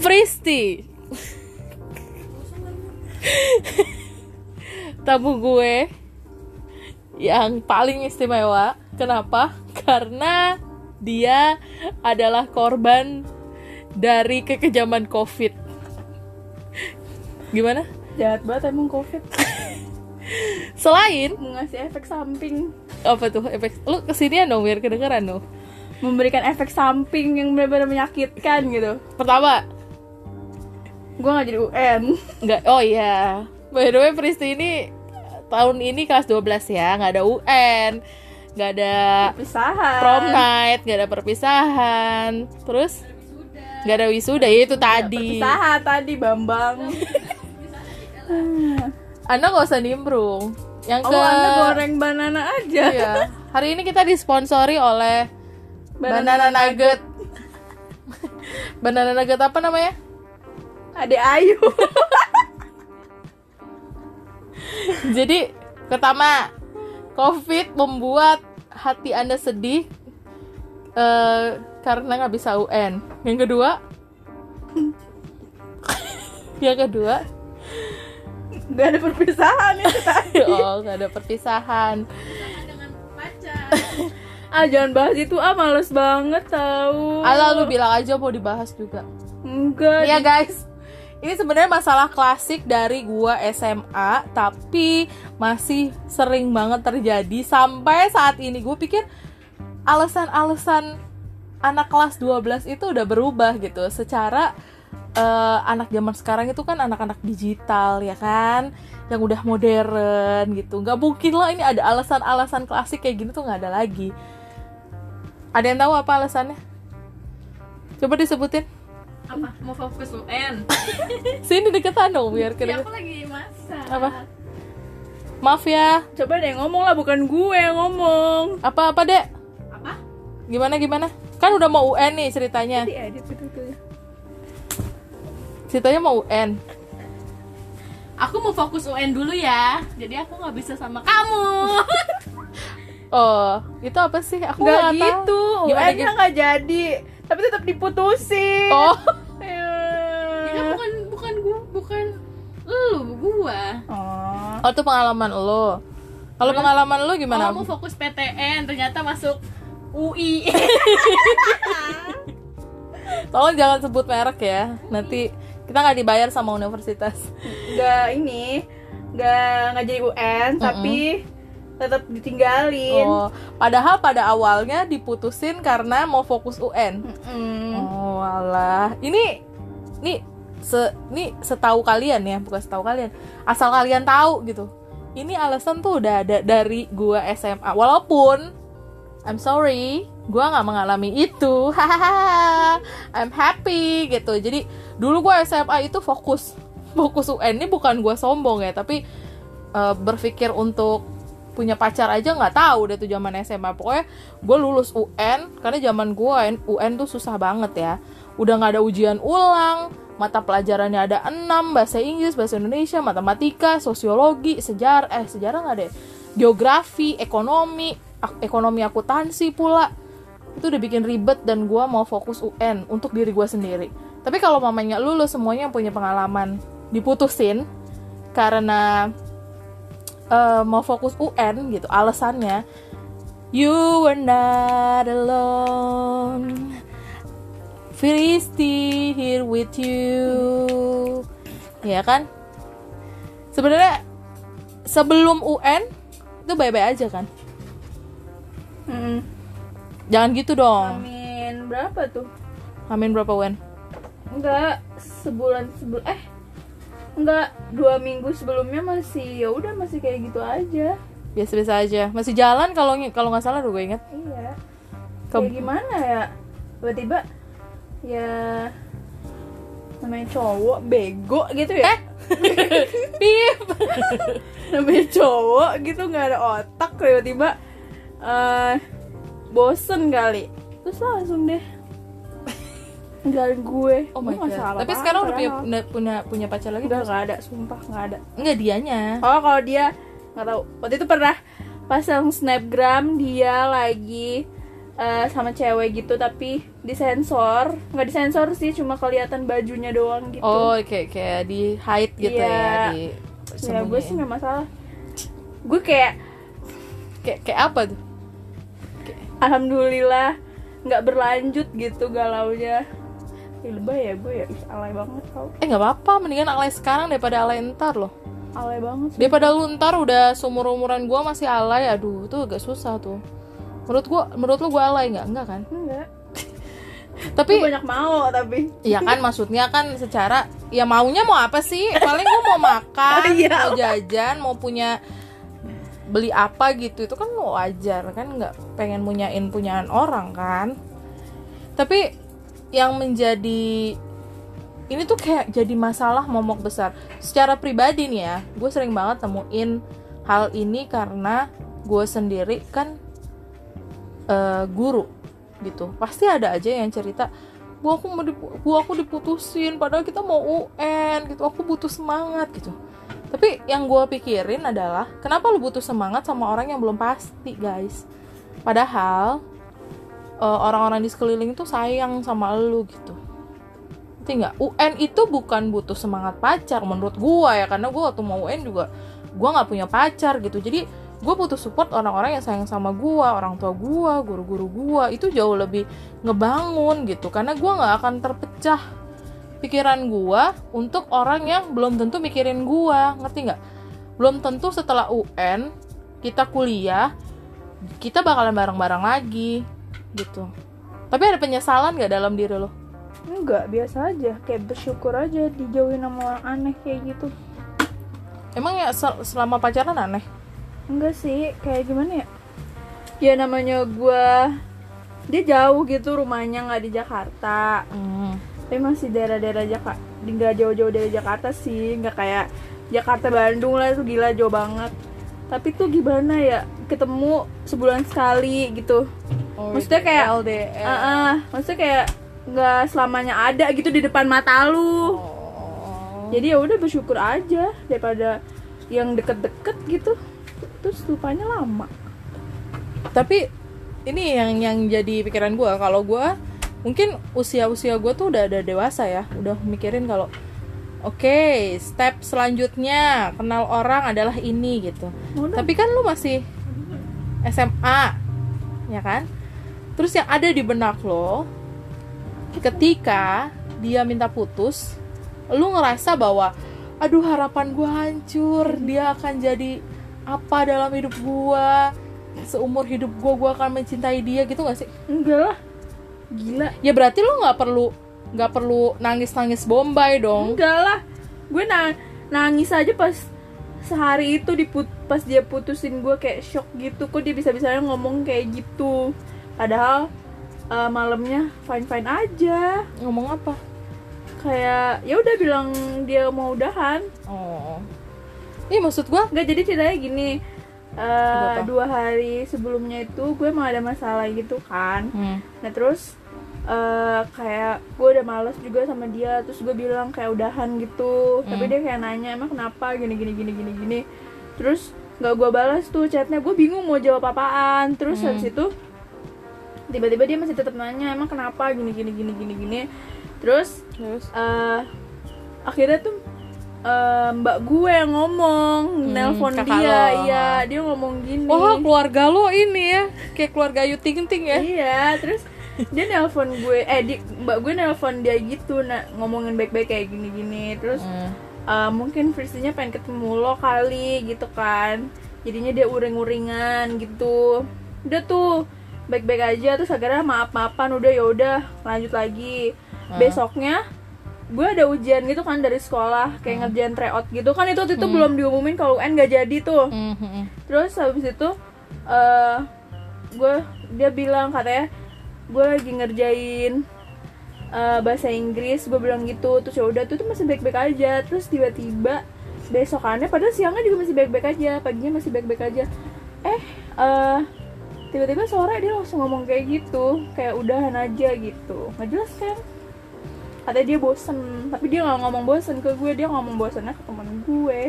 Fristi. Tamu gue yang paling istimewa. Kenapa? Karena dia adalah korban dari kekejaman covid. Gimana? Jahat banget emang covid. Selain ngasih efek samping. Apa tuh? Efek lu kesinian dong biar kedengeran dong memberikan efek samping yang benar-benar menyakitkan gitu. Pertama gue nggak jadi UN nggak oh iya. By the way Pristi ini tahun ini kelas 12 ya nggak ada UN nggak ada perpisahan. prom night nggak ada perpisahan. Terus nggak ada wisuda ya itu tadi. perpisahan tadi Bambang. Anda nggak usah nimbrung. Yang oh ke anda goreng banana aja. Iya. Hari ini kita disponsori oleh banana, nugget. Banana nugget apa namanya Ade Ayu Jadi pertama, COVID membuat hati anda sedih eh, karena nggak bisa UN. Yang kedua, yang kedua, nggak ada perpisahan itu tadi oh nggak ada perpisahan. ah jangan bahas itu ah males banget tahu Ala lu bilang aja mau dibahas juga. enggak Iya guys, ini sebenarnya masalah klasik dari gua SMA, tapi masih sering banget terjadi sampai saat ini. Gue pikir alasan-alasan anak kelas 12 itu udah berubah gitu. Secara eh, anak zaman sekarang itu kan anak-anak digital ya kan, yang udah modern gitu. Nggak mungkin lah ini ada alasan-alasan klasik kayak gini tuh nggak ada lagi. Ada yang tahu apa alasannya? Coba disebutin. Apa mau fokus UN Sini deketan dong biar ya kedengeran. aku lagi masak Apa? Maaf ya. coba deh ngomong lah bukan gue yang ngomong Apa apa, Dek? apa Gimana gimana? Kan udah mau UN nih ceritanya. diedit itu tuh Ceritanya mau UN. aku mau fokus UN dulu ya jadi aku nggak bisa sama kamu Oh, itu apa sih? Aku nggak gitu Gimana, UN nya gimana? nggak jadi tapi tetap diputusin Oh, bukan lu gua oh oh itu pengalaman lo. Kalau pengalaman lo gimana? oh mau fokus PTN ternyata masuk UI Tolong jangan sebut merek ya. Nanti kita nggak dibayar sama universitas. nggak ini nggak nggak jadi UN tapi tetap ditinggalin Oh, padahal pada awalnya diputusin karena mau fokus UN. Mm-mm. Oh, alah. Ini nih se nih setahu kalian ya, bukan setahu kalian. Asal kalian tahu gitu. Ini alasan tuh udah ada dari gua SMA. Walaupun I'm sorry, gua nggak mengalami itu. Hahaha. I'm happy gitu. Jadi dulu gua SMA itu fokus fokus UN ini bukan gua sombong ya, tapi eh, berpikir untuk punya pacar aja nggak tahu deh tuh zaman SMA pokoknya gue lulus UN karena zaman gue UN tuh susah banget ya udah nggak ada ujian ulang mata pelajarannya ada 6 bahasa Inggris bahasa Indonesia matematika sosiologi sejarah eh sejarah nggak deh? Geografi ekonomi ak- ekonomi akuntansi pula. Itu udah bikin ribet dan gue mau fokus UN untuk diri gue sendiri. Tapi kalau mamanya lulus semuanya punya pengalaman diputusin karena eh, mau fokus UN gitu alasannya you were not alone Filisti here with you. Ya kan? Sebenarnya sebelum UN itu bye-bye aja kan? Mm. jangan gitu dong. Amin. Berapa tuh? Amin berapa UN enggak sebulan sebelum eh enggak dua minggu sebelumnya masih ya udah masih kayak gitu aja. Biasa-biasa aja. Masih jalan kalau kalau nggak salah gue inget iya. Ke- kayak gimana ya? Tiba-tiba ya. Namanya cowok bego gitu ya? Pip namanya cowok gitu nggak ada otak tiba-tiba eh bosen kali. Terus langsung deh. Ninggalin gue. Oh my nggak god. salah tapi sekarang udah punya, punya punya punya pacar lagi Enggak, nggak ada, sumpah nggak ada. Enggak dianya. Oh, kalau dia nggak tahu. Waktu itu pernah pasang snapgram dia lagi eh, sama cewek gitu tapi disensor. Nggak disensor sih cuma kelihatan bajunya doang gitu. Oh kayak kayak di hide gitu Iya. ya di ya gue sih nggak masalah. Gue kayak kayak kayak apa tuh? Alhamdulillah nggak berlanjut gitu galaunya. Ih, lebay ya gue ya. Alay banget tau. Eh nggak apa-apa mendingan alay sekarang daripada alay ntar loh. Alay banget sih. daripada lu ntar udah seumur umuran gua masih alay aduh itu agak susah tuh menurut gua menurut lu gua alay nggak? Enggak kan? Enggak tapi gue banyak mau tapi. Ya kan maksudnya kan secara ya maunya mau apa sih? Paling gua mau makan Iya. mau jajan mau punya beli apa gitu. Itu kan wajar kan? Nggak pengen punyain punyaan orang kan? Tapi yang menjadi ini tuh kayak jadi masalah momok besar. Secara pribadi nih ya gue sering banget temuin hal ini karena gue sendiri kan eh, guru gitu. Pasti ada aja yang cerita bu aku mau dipu- bu aku diputusin padahal kita mau UN gitu. Aku butuh semangat gitu. Tapi yang gue pikirin adalah kenapa lu butuh semangat sama orang yang belum pasti guys? Padahal eh, orang-orang di sekeliling tuh sayang sama lu gitu. Ngerti nggak? UN itu bukan butuh semangat pacar menurut gua ya karena gua waktu mau UN juga gua nggak punya pacar gitu. Jadi gue butuh support orang-orang yang sayang sama gua orang tua gua guru-guru gua. Itu jauh lebih ngebangun gitu. Karena gua nggak akan terpecah pikiran gua untuk orang yang belum tentu mikirin gua. Ngerti nggak? Belum tentu setelah UN kita kuliah kita bakalan bareng-bareng lagi gitu. Tapi ada penyesalan nggak dalam diri lo? Enggak biasa aja. Kayak bersyukur aja dijauhin sama orang aneh kayak gitu. Emang ya sel- selama pacaran aneh enggak sih kayak gimana ya ya namanya gua dia jauh gitu rumahnya nggak di Jakarta Hmm. tapi masih daerah-daerah Jakarta nggak jauh-jauh dari Jakarta sih nggak kayak Jakarta Bandung lah itu gila jauh banget tapi tuh gimana ya ketemu sebulan sekali gitu Maksudnya kayak- LDR Ah, ah. maksudnya kayak nggak selamanya ada gitu di depan mata lu Oh. jadi ya udah bersyukur aja daripada yang deket-deket gitu terus lupanya lama. Tapi ini yang yang jadi pikiran gue kalau gue mungkin usia usia gue tuh udah ada dewasa ya. Udah mikirin kalau oke step selanjutnya. Kenal orang adalah ini gitu. Udah. tapi kan lu masih SMA ya kan? Terus yang ada di benak lo ketika dia minta putus lu ngerasa bahwa aduh harapan gue hancur. Dia akan jadi apa dalam hidup gue seumur hidup gue gue akan mencintai dia gitu gak sih? Enggak lah. Gila. Ya berarti lu nggak perlu nggak perlu nangis nangis bombay dong. Enggak lah. Gue na- nangis aja pas sehari itu diput pas dia putusin gue kayak shock gitu. Kok dia bisa bisanya ngomong kayak gitu? Padahal eh, malamnya fine fine aja. Ngomong apa? Kayak ya udah bilang dia mau udahan. Oh ini maksud gue nggak jadi ceritanya gini. Apa-apa? dua hari sebelumnya itu gue emang ada masalah gitu kan. Hmm. nah terus eh, kayak gue udah males juga sama dia. Terus gue bilang kayak udahan gitu. Tapi Hmm. dia kayak nanya emang kenapa? Gini gini gini gini gini. Terus nggak gue balas tuh chatnya. Gue bingung mau jawab apaan. Terus Hmm. habis itu tiba-tiba dia masih tetap nanya emang kenapa? Gini gini gini gini gini. Terus terus? eh akhirnya tuh eh, mbak gue yang ngomong Hmm, nelpon dia lo. iya dia ngomong gini wah keluarga lo ini ya kayak keluarga Ayu Ting Ting ya iya terus dia nelpon gue eh di, mbak gue nelpon dia gitu nah, ngomongin baik-baik kayak gini-gini terus Hmm. eh, mungkin versinya pengen ketemu lo kali gitu kan jadinya dia uring-uringan gitu udah tuh baik-baik aja terus akhirnya maaf-maafan udah ya udah lanjut lagi Hmm. besoknya gue ada ujian gitu kan dari sekolah kayak ngerjain tryout gitu. Kan itu waktu itu belum diumumin kalau UN gak jadi tuh. Hmm, hmm, hmm. terus habis itu eh gue dia bilang katanya gue lagi ngerjain eh, bahasa Inggris. Gue bilang gitu. Terus ya udah tuh tuh masih baik-baik aja. Terus tiba-tiba besokannya padahal siangnya juga masih baik-baik aja paginya masih baik-baik aja. Eh eh tiba-tiba sore dia langsung ngomong kayak gitu kayak udahan aja gitu. Nggak jelas kan katanya dia bosen tapi dia nggak ngomong bosen ke gue dia ngomong bosennya ke temen gue.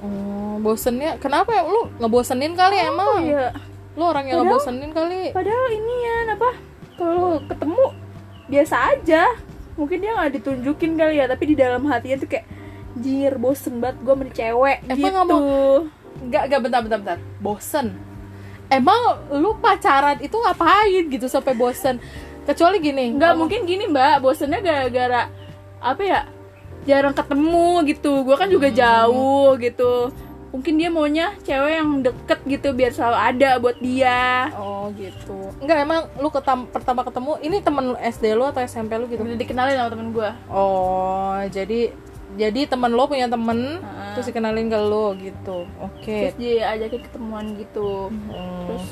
Oh, bosennya kenapa ya? Lu ngebosenin kali oh emang? iya lu orang yang Padahal- ngebosenin kali. padahal ini ya apa? Kalau ketemu biasa aja. Mungkin dia nggak ditunjukin kali ya tapi di dalam hatinya tuh kayak jir bosen banget gue sama nih cewek Emang gitu. Nggak Enggak, enggak, bentar, bentar, bentar. Bosen. Emang lu pacaran itu ngapain gitu sampai bosen? Kecuali gini. nggak mungkin gini mbak bosennya gara-gara apa ya jarang ketemu gitu gue kan juga jauh gitu mungkin dia maunya cewek yang deket gitu biar selalu ada buat dia Oh gitu. Enggak, emang lu ketam pertama ketemu ini temen SD lu atau SMP lu gitu? udah dikenalin sama temen gue Oh, jadi jadi temen lo punya temen terus dikenalin ke lo gitu. Oke. terus diajakin ketemuan gitu Hmm. terus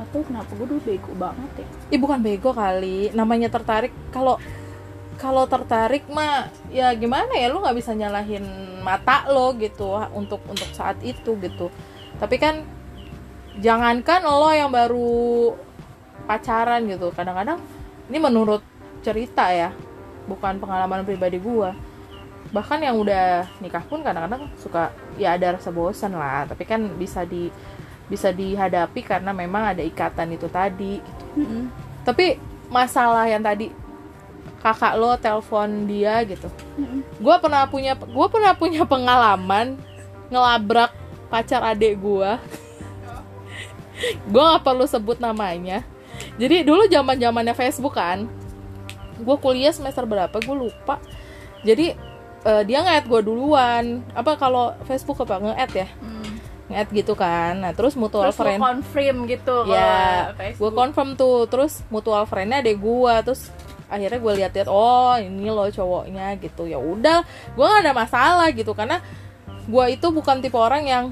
atau kenapa gue dulu bego banget ya Ih bukan bego kali, namanya tertarik. Kalau kalau tertarik mah ya gimana ya lu nggak bisa nyalahin mata lo gitu untuk untuk saat itu gitu. Tapi kan jangankan lo yang baru pacaran gitu. Kadang-kadang ini menurut cerita ya, bukan pengalaman pribadi gua. Bahkan yang udah nikah pun kadang-kadang suka ya ada rasa bosan lah, tapi kan bisa di bisa dihadapi karena memang ada ikatan itu tadi gitu. Tapi masalah yang tadi kakak lo telepon dia gitu. Gue pernah punya gue pernah punya pengalaman ngelabrak pacar adik gue gue nggak perlu sebut namanya. Jadi dulu zaman zamannya Facebook kan gue kuliah semester berapa gue lupa. Jadi eh, dia nge gue duluan. Apa kalau Facebook apa? Nge-add ya nge gitu kan. Nah terus mutual terus friend confirm gitu ya gue confirm tuh. Terus mutual friendnya ada gue terus akhirnya gue lihat-lihat oh ini loh cowoknya gitu. Ya udah gue gak ada masalah gitu. Karena gue itu bukan tipe orang yang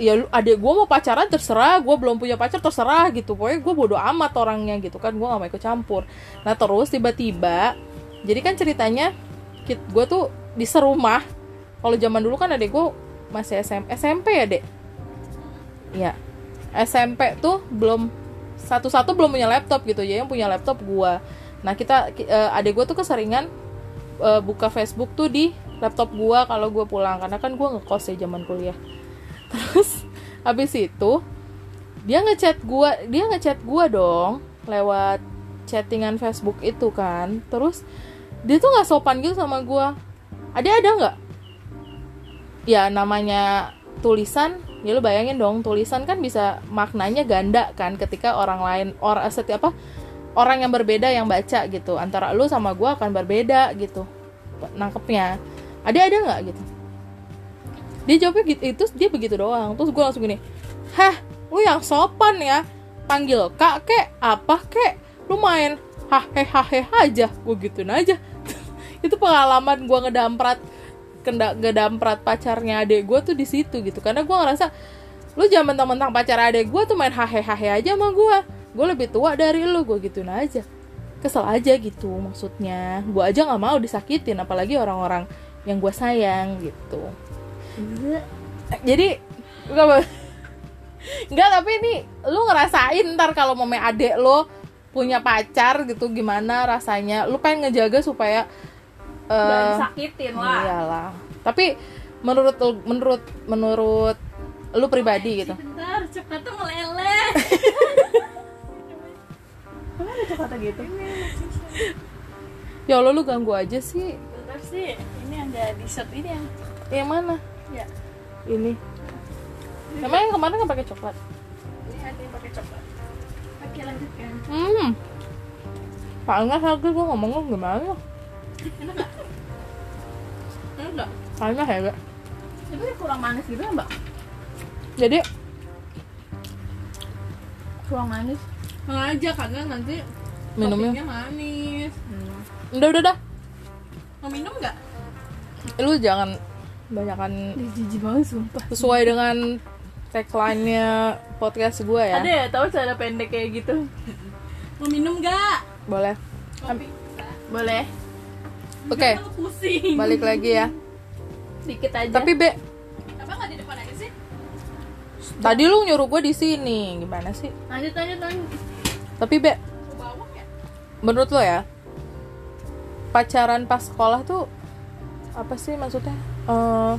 ya adek gue mau pacaran terserah. Gue belum punya pacar terserah gitu. Pokoknya gue bodo amat orangnya gitu kan. Gue gak mau ikut campur. Nah terus tiba-tiba jadi kan ceritanya gue tuh di serumah. Kalau zaman dulu kan adek gue masih SM, SMP ya dek ya. SMP tuh belum satu-satu belum punya laptop gitu. Ya yang punya laptop gua. Nah kita ki- eh, adik gua tuh keseringan eh, buka Facebook tuh di laptop gua kalau gua pulang. Karena kan gua ngekos ya zaman kuliah. Terus habis itu dia ngechat gua dia ngechat gua dong lewat chattingan Facebook itu kan. Terus dia tuh nggak sopan gitu sama gua. Ada ada nggak? Ya namanya tulisan ya lu bayangin dong tulisan kan bisa maknanya ganda kan ketika orang lain orang setiap apa orang yang berbeda yang baca gitu. Antara lu sama gua akan berbeda gitu nangkepnya. Ada ada nggak gitu? Dia jawabnya gitu itu dia begitu doang. Terus gue langsung gini hah lu yang sopan ya? Panggil kak kek apa kek? Lu main hahe hahe aja. Gue gituin aja. Itu pengalaman gue ngedamprat kenda ngedamprat pacarnya adek gue tuh di situ gitu. Karena gue ngerasa lu jangan mentang-mentang pacar adek gue tuh main hahe hahe aja sama gue gue lebih tua dari lu gue gituin aja. Kesel aja gitu maksudnya. Gue aja nggak mau disakitin apalagi orang-orang yang gue sayang gitu. Jadi nggak nggak tapi ini lu ngerasain ntar kalau mame adek lo punya pacar gitu gimana rasanya? Lu pengen ngejaga supaya Gak eh, disakitin lah. iyalah. Tapi menurut menurut menurut lu pribadi gitu. Bentar, coklat tuh meleleh. Emang ada kata gitu? Ya Allah lu ganggu aja sih. Bentar sih, ini ada dessert ini yang yang mana? Ya. ini. Emang yang kemarin nggak pakai coklat? Ini ada yang pakai coklat. Oke, lanjutkan. hmm. Panas lagi gue ngomong lu gimana Enggak. panas ya gak Tapi kurang manis gitu ya mbak? jadi Kurang manis Sengaja karena nanti minumnya manis. udah udah udah Mau minum nggak? lu jangan banyakan Jijik banget sumpah sesuai dengan tagline-nya podcast gue ya Ada ya tau cara pendek kayak gitu Mau minum nggak? boleh Kopi. Boleh oke. Pusing. balik lagi ya. Dikit aja. Tapi be. Apa nggak di depan aja sih? tadi lu nyuruh gue di sini. Gimana sih? Lanjut lanjut lanjut. Tapi be bawang ya? menurut lo ya pacaran pas sekolah tuh apa sih maksudnya? Eh,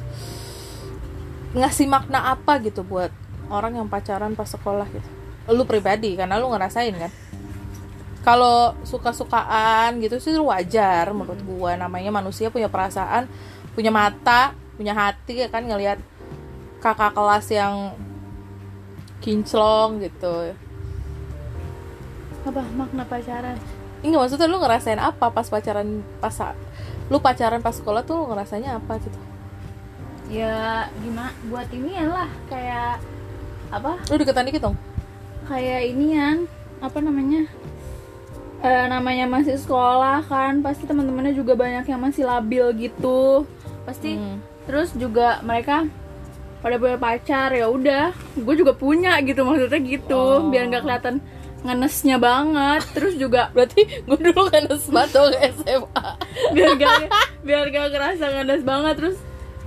ngasih makna apa gitu buat orang yang pacaran pas sekolah gitu? Lu pribadi karena lu ngerasain kan kalau suka-sukaan gitu sih wajar menurut gua. Namanya manusia punya perasaan punya mata punya hati ya kan ngelihat kakak kelas yang kinclong gitu. Apa? Makna pacaran? Ini maksudnya lu ngerasain apa pas pacaran pas lu pacaran pas sekolah tuh lu ngerasanya apa gitu? Ya gimana? Buat inian lah kayak apa? Lu deketan dikit dong. Kayak inian apa namanya Eh, namanya masih sekolah kan pasti teman-temannya juga banyak yang masih labil gitu. Pasti Hmm. terus juga mereka pada punya pacar ya udah gue juga punya gitu maksudnya gitu Oh. biar nggak kelihatan ngenesnya banget. Terus juga berarti gue dulu kan sepatu SMA biar gak biar gak kerasa ngenes banget terus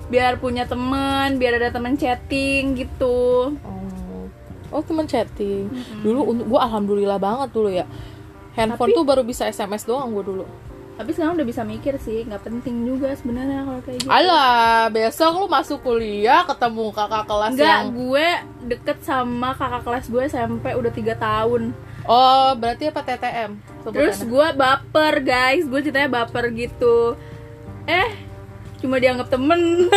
biar punya teman biar ada teman chatting gitu. Oh, oh teman chatting. Dulu untuk gue alhamdulillah banget dulu ya handphone tuh baru bisa SMS doang gue dulu. Tapi sekarang udah bisa mikir sih nggak penting juga sebenarnya kalau kayak gitu. Alah, besok lu masuk kuliah ketemu kakak kelas Enggak, yang gue deket sama kakak kelas gue SMP udah tiga tahun. Oh, berarti apa TTM? Terus gue baper guys, gue ceritanya baper gitu. Eh, cuma dianggap temen.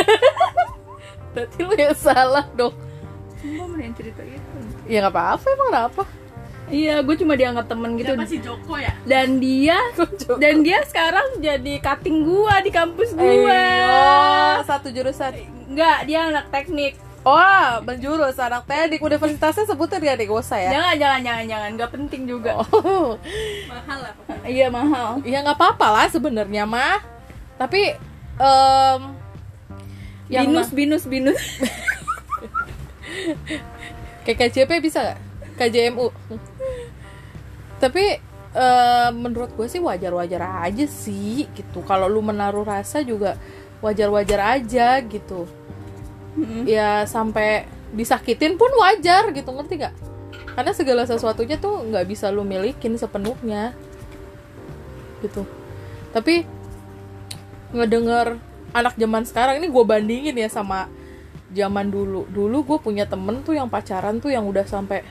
Berarti lu yang salah dong. Gue mending cerita gitu Ya nggak apa-apa emang kenapa? Iya, gue cuma dianggap temen gitu Siapa sih Joko ya? Dan dia Joko. dan dia sekarang jadi cutting gue di kampus gue Oh, satu jurusan. Enggak, dia anak teknik Oh, menjurus anak teknik universitasnya sebutin ya deh, gak usah ya. Jangan, jangan, jangan, jangan, nggak penting juga Oh, Mahal lah pokoknya. Iya, mahal ya nggak apa-apa lah sebenarnya mah. Tapi em yang Binus, binus, binus kayak KJP bisa gak? KJMU tapi eh, menurut gue sih wajar-wajar aja sih gitu. Kalau lu menaruh rasa juga wajar-wajar aja gitu. Ya sampai disakitin pun wajar gitu. Ngerti gak? karena segala sesuatunya tuh nggak bisa lu milikin sepenuhnya. Gitu. Tapi ngedenger anak zaman sekarang ini gue bandingin ya sama zaman dulu. Dulu gue punya temen tuh yang pacaran tuh yang udah sampai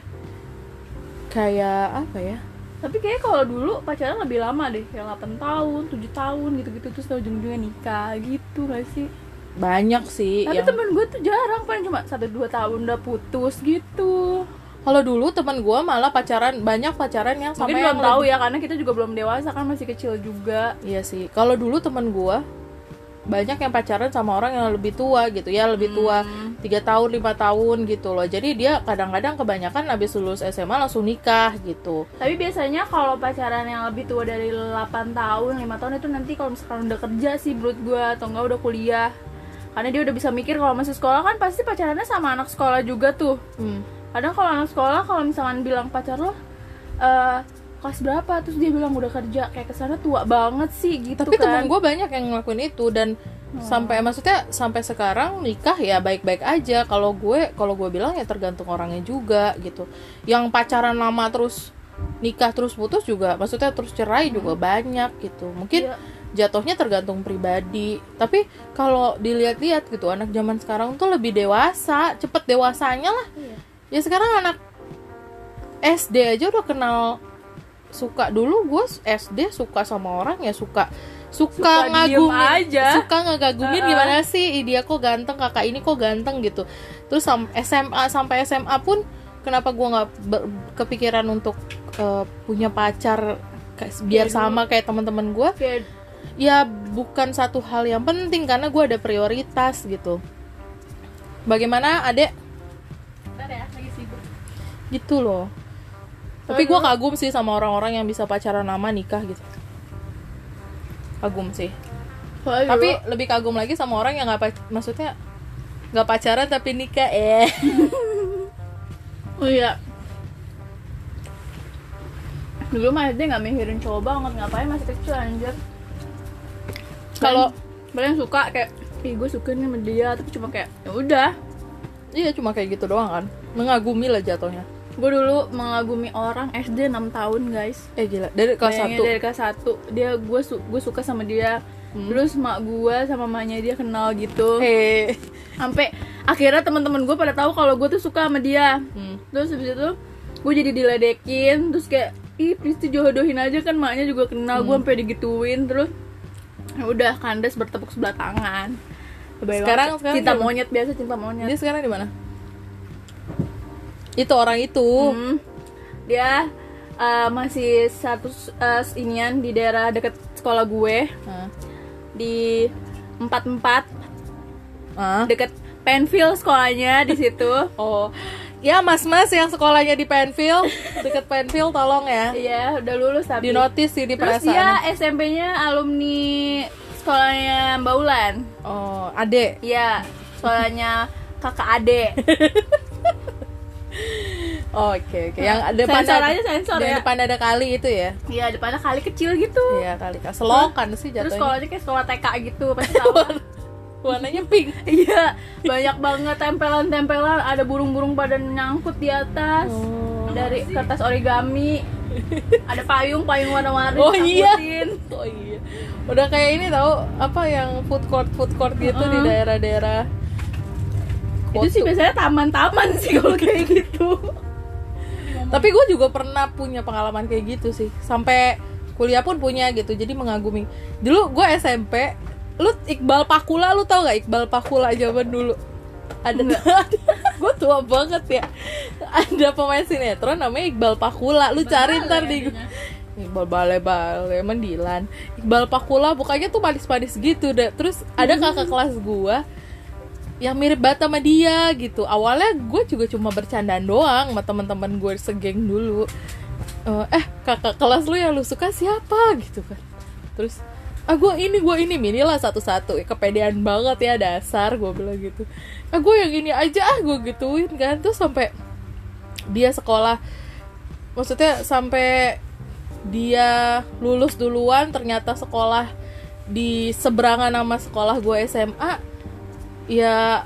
kayak apa ya Tapi kayaknya kalau dulu pacaran lebih lama deh Kayak 8 tahun, 7 tahun gitu-gitu Terus ujung-ujungnya nikah gitu gak sih? banyak sih Tapi yang temen gue tuh jarang Paling cuma 1-2 tahun udah putus gitu. Kalau dulu teman gue malah pacaran banyak pacaran yang sampai belum yang tahu lebih- ya Karena kita juga belum dewasa kan Masih kecil juga. Iya sih. Kalau dulu teman gue banyak yang pacaran sama orang yang lebih tua gitu ya lebih tua tiga tahun lima tahun gitu loh jadi dia kadang-kadang kebanyakan habis lulus SMA langsung nikah gitu Tapi biasanya kalau pacaran yang lebih tua dari 8 tahun, 5 tahun itu nanti kalau misalkan udah kerja sih menurut gue atau enggak udah kuliah. Karena dia udah bisa mikir kalau masih sekolah kan pasti pacarannya sama anak sekolah juga tuh. hmm. Kadang kalau anak sekolah kalau misalkan bilang pacar lo eh kelas berapa? Terus dia bilang udah kerja. Kayak ke sana tua banget sih gitu tapi kan. temen gue banyak yang ngelakuin itu dan sampai maksudnya sampai sekarang nikah ya baik-baik aja. Kalau gue kalau gue bilang ya tergantung orangnya juga gitu. Yang pacaran lama terus nikah terus putus juga maksudnya terus cerai juga banyak gitu. Mungkin Iya. jatuhnya tergantung pribadi. Tapi kalau dilihat-lihat gitu anak zaman sekarang tuh lebih dewasa cepet dewasanya lah. Iya. ya sekarang anak SD aja udah kenal suka dulu gue SD suka sama orang ya suka suka, Suka ngagumin aja. suka ngagagumin Uh-uh. gimana sih "Ih, dia kok ganteng kakak ini kok ganteng gitu terus SMA sampai SMA pun kenapa gue nggak kepikiran untuk eh, punya pacar kayak- biar dulu. sama kayak teman-teman gue Kayak ya bukan satu hal yang penting karena gue ada prioritas gitu bagaimana adek Bentar ya, lagi sibuk. gitu loh tapi gue kagum sih sama orang-orang yang bisa pacaran lama nikah gitu. Kagum sih. Dulu- tapi lebih kagum lagi sama orang yang nggak maksudnya nggak pacaran tapi nikah eh. Oh iya. Dulu mah dia nggak mikirin cowok banget, ngapain masih kecil anjir. kalau Paling suka kayak, ih gue suka nih sama dia, tapi cuma kayak, ya udah. iya cuma kayak gitu doang kan. Mengagumi lah jatuhnya Gue dulu mengagumi orang SD 6 tahun guys. eh gila. Dari kelas Bayangin satu? dari kelas 1 dia gue su gue suka sama dia. Terus mak gue sama mamanya dia kenal gitu. eh. Sampai akhirnya teman-teman gue pada tahu kalau gue tuh suka sama dia. hmm. Terus habis itu gue jadi diledekin. Terus kayak ih please jodohin aja kan maknya juga kenal. Gue sampai digituin. Terus ya udah kandas bertepuk sebelah tangan. Sekarang- sekarang cinta monyet biasa cinta monyet. Dia sekarang di mana? Itu orang itu. Hmm. dia eh, masih satu eh, inian di daerah deket sekolah gue Nah. di empat empat Ah. deket Penfield sekolahnya di situ Oh. Ya mas-mas yang sekolahnya di Penfield, deket Penfield tolong ya. iya udah lulus tapi Di notis sih di terus perasaan. dia SMP-nya alumni sekolahnya Mbak Ulan Oh, adek. iya sekolahnya kakak ade Oke, oke. Yang ada Sensor aja, sensor yang ya. depan ada kali itu ya. iya depannya kali kecil gitu Iya, kali kali. Selokan sih terus jatuhnya. sekolahnya kayak sekolah TK gitu pasti kan? Warnanya pink. Iya, banyak banget tempelan-tempelan, ada burung-burung pada nyangkut di atas. Oh. Dari kertas origami. Ada payung-payung warna-warni Oh iya. Oh iya. Udah kayak ini tahu apa yang food court food court gitu di Heeh. daerah-daerah. Itu sih biasanya taman-taman sih kalau kayak gitu. Tapi gue juga pernah punya pengalaman kayak gitu sih. Sampai kuliah pun punya gitu. Jadi mengagumi. Dulu gue SMP, lu Iqbal Pakula lu tau gak Iqbal Pakula zaman dulu? Ada gue tua banget ya. Ada pemain sinetron namanya Iqbal Pakula. Lu cari ntar di Iqbal bale bale mendilan. Iqbal Pakula bukannya tuh manis-manis gitu deh. Terus ada kakak kelas gua yang mirip banget sama dia gitu. Awalnya gue juga cuma bercandaan doang sama teman-teman gue segeng dulu. Eh, eh kakak kelas lu yang lu suka siapa gitu kan. Terus ah gue ini gue ini. Minilah satu-satu. Ya, kepedean banget ya dasar gue bilang gitu. Ah gue yang ini aja ah gue gituin kan. Terus sampai dia sekolah. Maksudnya sampai dia lulus duluan ternyata sekolah di seberangan sama sekolah gue SMA ya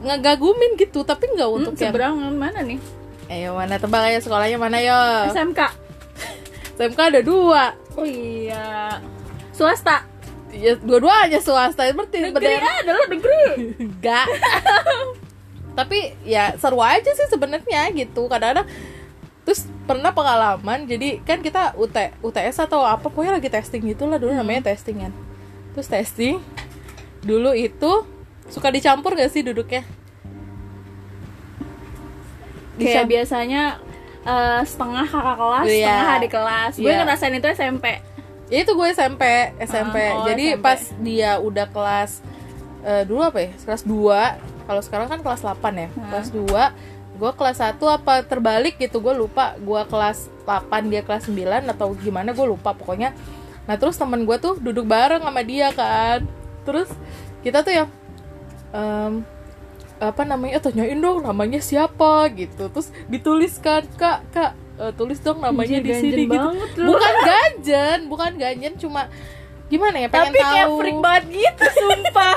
ngegagumin gitu tapi nggak untuk Hmm, yang seberangan mana nih? eh mana tebak aja sekolahnya mana yo SMK. SMK ada dua Oh iya. Swasta. ya dua-duanya swasta berarti Negeri berdaya adalah negeri. enggak tapi ya seru aja sih sebenarnya gitu kadang-kadang terus pernah pengalaman jadi kan kita UT UTS atau apa pokoknya lagi testing gitulah dulu namanya testing kan terus testing dulu itu suka dicampur gak sih duduknya Kayak Dicam- biasanya eh, setengah kakak kelas, Iya. setengah adik kelas. Gue Iya. ngerasain itu SMP. Ya itu gue SMP, SMP. Ah, oh, Jadi SMP. pas dia udah kelas eh, dulu apa ya? Kelas 2. Kalau sekarang kan kelas 8 ya. Kelas 2 gue kelas 1 apa terbalik gitu gue lupa gue kelas 8 dia kelas 9 atau gimana gue lupa pokoknya nah terus temen gue tuh duduk bareng sama dia kan terus kita tuh yang em, apa namanya tanyain dong namanya siapa gitu terus dituliskan kak kak eh, tulis dong namanya di sini gitu lu. bukan ganjen bukan ganjen cuma gimana ya pengen Tapi kayak tahu freak banget gitu, sumpah.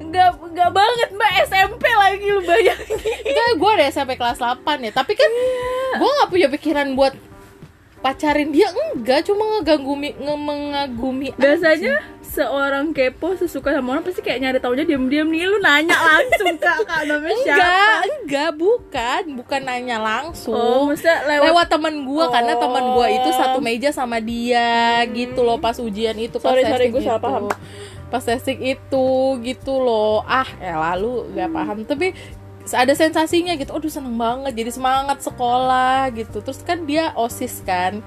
Enggak enggak banget Mbak SMP lagi lu bayangin. Enggak, gue ada SMP kelas 8 ya Tapi kan gue gak punya pikiran buat pacarin dia Enggak, cuma ngeganggu nge- mengagumi Biasanya seorang kepo sesuka sama orang pasti kayak nyari taunya diam-diam nih. Lu nanya langsung kak. Kak namanya siapa? Enggak, enggak, bukan. Bukan nanya langsung. Oh, lewat, lewat temen gue karena Oh. temen gue itu satu meja sama dia gitu loh pas ujian itu pas Sorry, sorry, testing gue salah paham. pas testing itu gitu loh. Ah ya lalu nggak paham. Tapi ada sensasinya gitu aduh seneng banget jadi semangat sekolah gitu. Terus kan dia osis kan.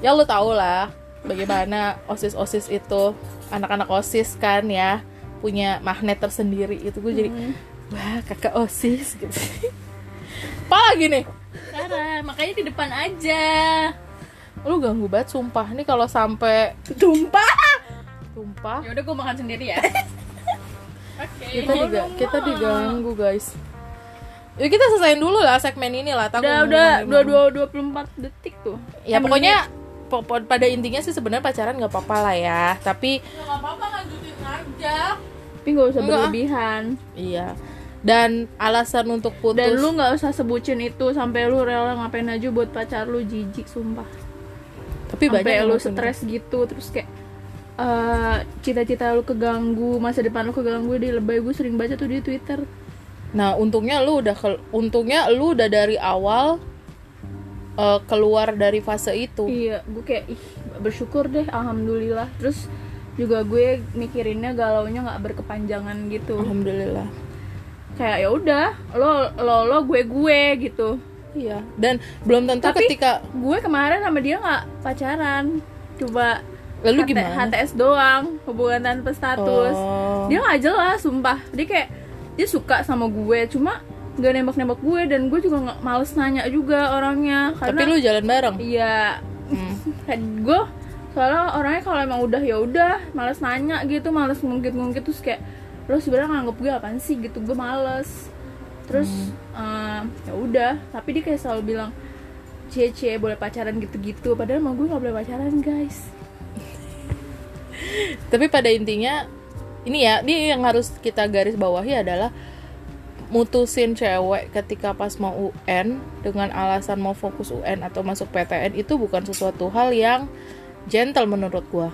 Ya lo tau lah bagaimana osis osis itu anak-anak osis kan ya punya magnet tersendiri itu. Gue jadi wah kakak osis gitu. Apa lagi nih Sarah, makanya di depan aja. lu ganggu banget sumpah. Nih kalau sampai Tumpah. tumpah. Ya udah gue makan sendiri ya. Oke. kita juga kita diganggu guys ya kita selesaiin dulu lah segmen ini lah Udah udah dua dua dua puluh empat detik tuh. ya pokoknya po- po- pada intinya sih sebenarnya pacaran nggak apa-apa lah ya tapi menit. tapi nggak usah Enggak. berlebihan. iya dan alasan untuk putus Dan lu nggak usah sebutin itu sampai lu rela ngapain aja buat pacar lu jijik sumpah. tapi banyak Sampai yang lu stres gitu terus kayak eh, cita-cita lu keganggu, masa depan lu keganggu di lebay gue sering baca tuh di Twitter. Nah untungnya lu udah ke- untungnya lu udah dari awal eh, keluar dari fase itu Iya, gue kayak ih bersyukur deh, alhamdulillah. Terus juga gue mikirinnya galaunya nggak berkepanjangan gitu. alhamdulillah Kayak ya udah, lo lo lo gue gue gitu. iya dan belum tentu Tapi- ketika Gue kemarin sama dia nggak pacaran, coba lalu HT gimana HTS doang, hubungan tanpa status. Oh. Dia nggak jelas, sumpah. Dia kayak dia suka sama gue, cuma nggak nembak-nembak gue dan gue juga nggak males nanya juga orangnya tapi karena lu jalan bareng? Iya. Hmm. gue soalnya orangnya kalau emang udah ya udah males nanya gitu males ngungkit-ngungkit terus kayak lo sebenarnya nganggep gue apaan sih? Gitu gue males. Terus eh, ya udah tapi dia kayak selalu bilang cie boleh pacaran gitu-gitu. Padahal emang gue nggak boleh pacaran guys. Tapi pada intinya ini ya ini yang harus kita garis bawahi adalah mutusin cewek ketika pas mau UN dengan alasan mau fokus UN atau masuk PTN itu bukan sesuatu hal yang gentle menurut gua.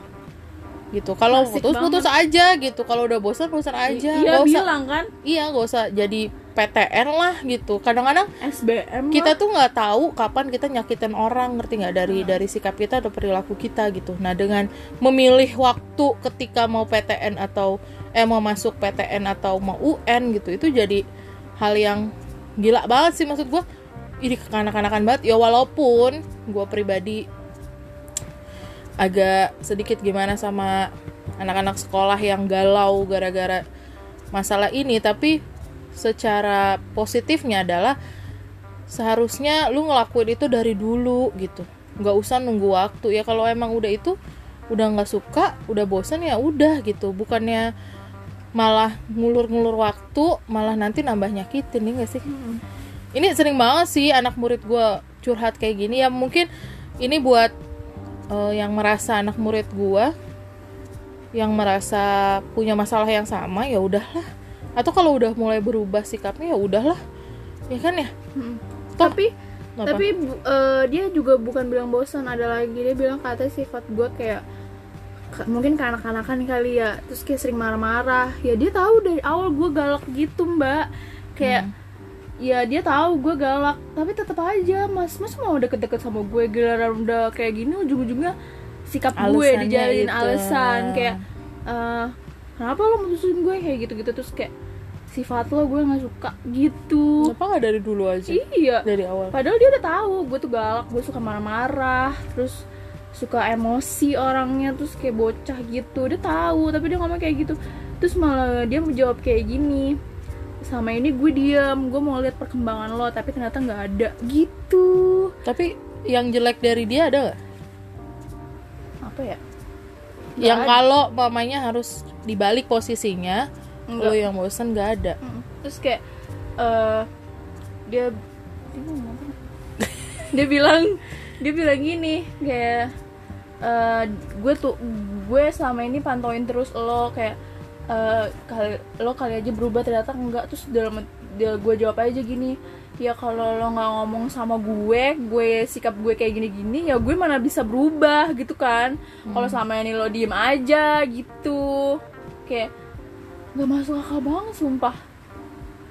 Gitu. Kalau putus putus aja gitu. Kalau udah bosan bosan aja. Iya usah. bilang kan. Iya gak usah jadi PTN lah gitu. Kadang-kadang SBM kita lah. tuh nggak tahu kapan kita nyakitin orang ngerti nggak? Dari dari sikap kita atau perilaku kita gitu. Nah dengan memilih waktu ketika mau PTN atau eh mau masuk PTN atau mau UN gitu itu jadi hal yang gila banget sih maksud gue ini kekanak-kanakan banget. Ya walaupun gue pribadi agak sedikit gimana sama anak-anak sekolah yang galau gara-gara masalah ini tapi secara positifnya adalah seharusnya lu ngelakuin itu dari dulu gitu. Nggak usah nunggu waktu. Ya kalau emang udah itu udah nggak suka udah bosan ya udah gitu. Bukannya malah ngulur-ngulur waktu malah nanti nambah nyakitin ya gak sih? Ini sering banget sih anak murid gue curhat kayak gini. Ya mungkin ini buat eh, yang merasa anak murid gue yang merasa punya masalah yang sama ya udahlah atau kalau udah mulai berubah sikapnya ya udahlah. Ya kan ya? Hmm. Toh, tapi apa? tapi eh, dia juga bukan bilang bosan ada lagi. Dia bilang katanya sifat gue kayak ka- mungkin kanak-kanakan kali ya. Terus kayak sering marah-marah. Ya dia tahu dari awal gue galak gitu mbak. Kayak Hmm. ya dia tahu gue galak. Tapi tetap aja mas. Mas mau deket-deket sama gue giliran udah kayak gini ujung-ujungnya sikap gue dijalin itu. alasan. Kayak eh kenapa lo mutusin gue? Kayak gitu-gitu. Terus kayak sifat lo gue nggak suka gitu kenapa nggak dari dulu aja iya dari awal Padahal dia udah tahu gue tuh galak, gue suka marah-marah, terus suka emosi orangnya, terus kayak bocah gitu. Dia tahu, tapi dia ngomong kayak gitu. Terus malah dia menjawab kayak gini. Sama ini gue diem, gue mau lihat perkembangan lo, tapi ternyata nggak ada gitu. tapi yang jelek dari dia ada nggak Apa ya? yang ada. kalau mamanya harus dibalik posisinya Enggak. lo yang bosen nggak ada Mm. Terus kayak eh dia dia ngomong apa? dia bilang dia bilang gini kayak eh gue tuh gue selama ini pantauin terus lo kayak eh kali lo kali aja berubah ternyata enggak terus dalam dia gue jawab aja gini ya kalau lo nggak ngomong sama gue gue sikap gue kayak gini-gini ya gue mana bisa berubah gitu kan kalau selama ini lo diem aja gitu kayak nggak masuk akal banget sumpah.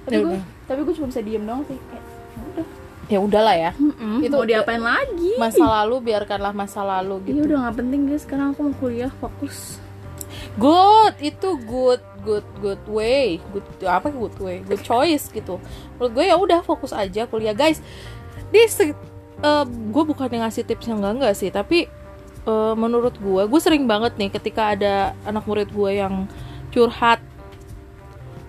Tapi Ya gue tapi gue cuma bisa diem doang sih kayak ya udah. Ya udahlah ya. Mm-mm, Itu mau diapain lagi? masa lalu biarkanlah masa lalu ya gitu. udah nggak penting guys sekarang aku mau kuliah fokus. Good itu good good good way. Good apa good way? Good choice gitu. Menurut gue ya udah fokus aja kuliah. Guys di eh, gue bukan yang ngasih tips yang enggak enggak sih. Tapi eh, menurut gue gue sering banget nih ketika ada anak murid gue yang curhat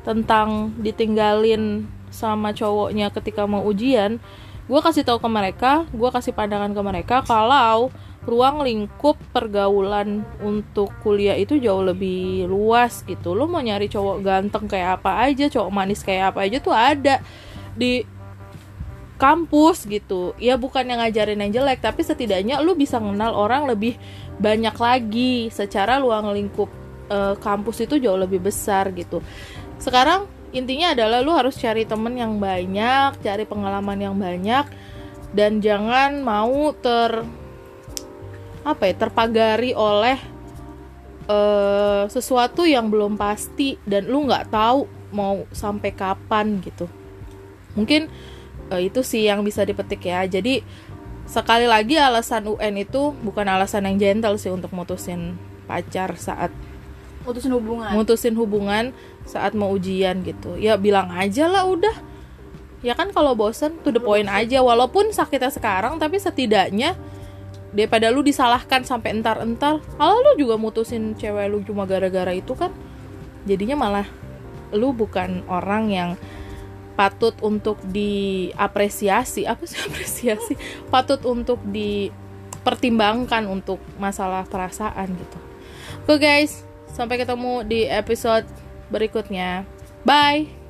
tentang ditinggalin sama cowoknya ketika mau ujian gue kasih tahu ke mereka gue kasih pandangan ke mereka kalau ruang lingkup pergaulan untuk kuliah itu jauh lebih luas gitu. Lo mau nyari cowok ganteng kayak apa aja cowok manis kayak apa aja tuh ada di kampus gitu. Ya bukan yang ngajarin yang jelek tapi setidaknya lu bisa kenal orang lebih banyak lagi secara ruang lingkup eh, kampus itu jauh lebih besar gitu sekarang intinya adalah lu harus cari temen yang banyak cari pengalaman yang banyak dan jangan mau ter apa ya terpagari oleh eh, sesuatu yang belum pasti dan lu nggak tahu mau sampai kapan gitu. Mungkin eh, itu sih yang bisa dipetik ya. Jadi sekali lagi alasan UN itu bukan alasan yang gentle sih untuk mutusin pacar saat Putusin hubungan. mutusin hubungan saat mau ujian gitu. Ya bilang aja lah udah. Ya kan kalau bosen to the point aja. Walaupun sakitnya sekarang tapi setidaknya daripada lu disalahkan sampai entar-entar kalau lu juga mutusin cewek lu cuma gara-gara itu kan. Jadinya malah lu bukan orang yang patut untuk diapresiasi. Apa sih apresiasi? Patut untuk dipertimbangkan untuk masalah perasaan gitu. Oke guys. Sampai ketemu di episode berikutnya. Bye